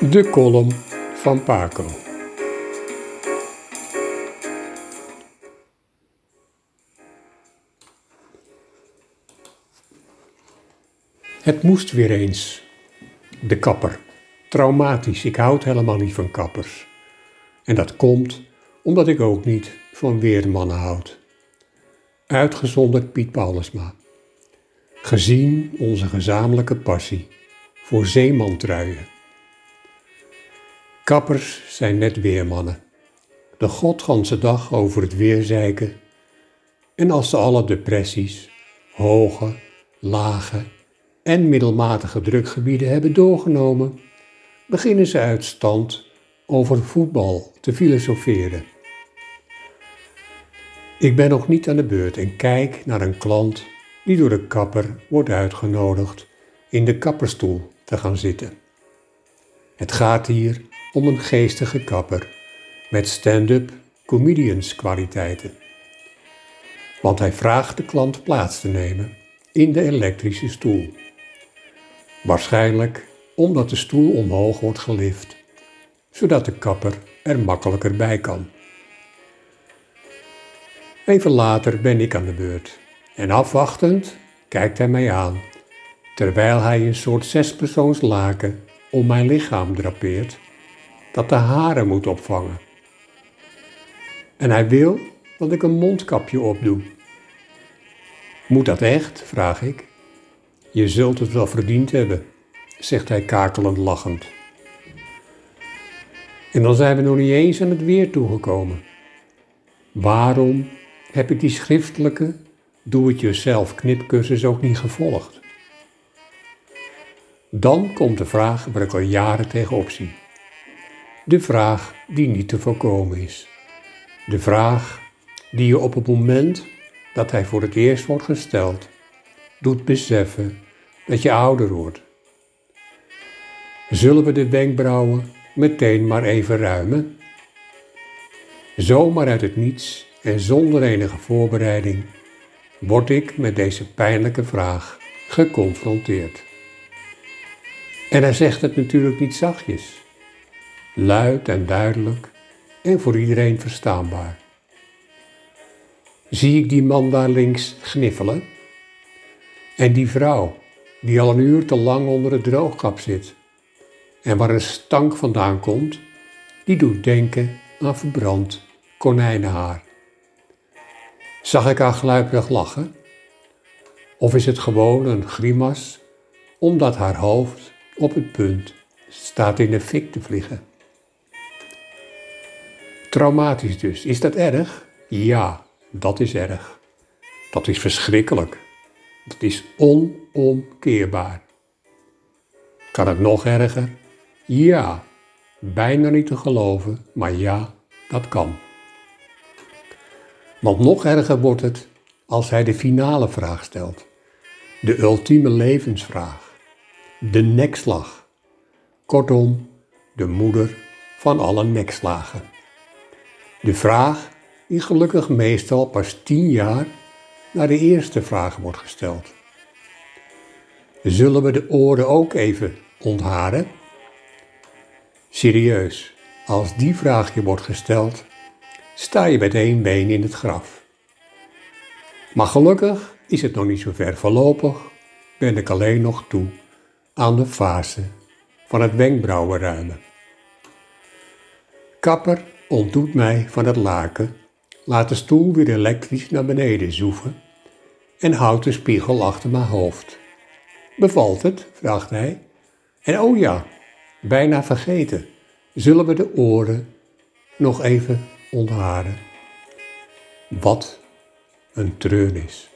De column van Paco. Het moest weer eens. De kapper. Traumatisch, ik houd helemaal niet van kappers. En dat komt omdat ik ook niet van weermannen houd. Uitgezonderd Piet Paulusma. Gezien onze gezamenlijke passie voor zeemantruien. Kappers zijn net weermannen. De godganse dag over het weer zeiken. En als ze alle depressies, hoge, lage en middelmatige drukgebieden hebben doorgenomen, beginnen ze uit stand over voetbal te filosoferen. Ik ben nog niet aan de beurt en kijk naar een klant die door de kapper wordt uitgenodigd in de kapperstoel te gaan zitten. Het gaat hier om een geestige kapper met stand-up comedians kwaliteiten. Want hij vraagt de klant plaats te nemen in de elektrische stoel. Waarschijnlijk omdat de stoel omhoog wordt gelift, zodat de kapper er makkelijker bij kan. Even later ben ik aan de beurt en afwachtend kijkt hij mij aan, terwijl hij een soort zespersoons laken om mijn lichaam drapeert, dat de haren moet opvangen. En hij wil dat ik een mondkapje opdoe. Moet dat echt? vraag ik. Je zult het wel verdiend hebben, zegt hij kakelend lachend. En dan zijn we nog niet eens aan het weer toegekomen. Waarom heb ik die schriftelijke doe-het-jezelf knipcursus ook niet gevolgd? Dan komt de vraag waar ik al jaren tegenop zie. De vraag die niet te voorkomen is. De vraag die je op het moment dat hij voor het eerst wordt gesteld, doet beseffen dat je ouder wordt. Zullen we de wenkbrauwen meteen maar even ruimen? Zomaar uit het niets en zonder enige voorbereiding word ik met deze pijnlijke vraag geconfronteerd. En hij zegt het natuurlijk niet zachtjes, luid en duidelijk en voor iedereen verstaanbaar. Zie ik die man daar links gniffelen? En die vrouw die al een uur te lang onder het droogkap zit en waar een stank vandaan komt, die doet denken aan verbrand konijnenhaar. Zag ik haar gluiperig lachen? Of is het gewoon een grimas omdat haar hoofd op het punt staat in de fik te vliegen? Traumatisch dus. Is dat erg? Ja, dat is erg. Dat is verschrikkelijk. Dat is onomkeerbaar. Kan het nog erger? Ja, bijna niet te geloven, maar ja, dat kan. Want nog erger wordt het als hij de finale vraag stelt. De ultieme levensvraag. De nekslag. Kortom, de moeder van alle nekslagen. De vraag die gelukkig meestal pas tien jaar na de eerste vraag wordt gesteld. Zullen we de oren ook even ontharen? Serieus, als die vraag je wordt gesteld, sta je met één been in het graf. Maar gelukkig is het nog niet zo ver. Voorlopig ben ik alleen nog toe aan de fase van het wenkbrauwenruimen. Kapper ontdoet mij van het laken, laat de stoel weer elektrisch naar beneden zoeven en houdt de spiegel achter mijn hoofd. Bevalt het? vraagt hij. En oh ja, bijna vergeten, zullen we de oren nog even ontharen. Wat een treurnis.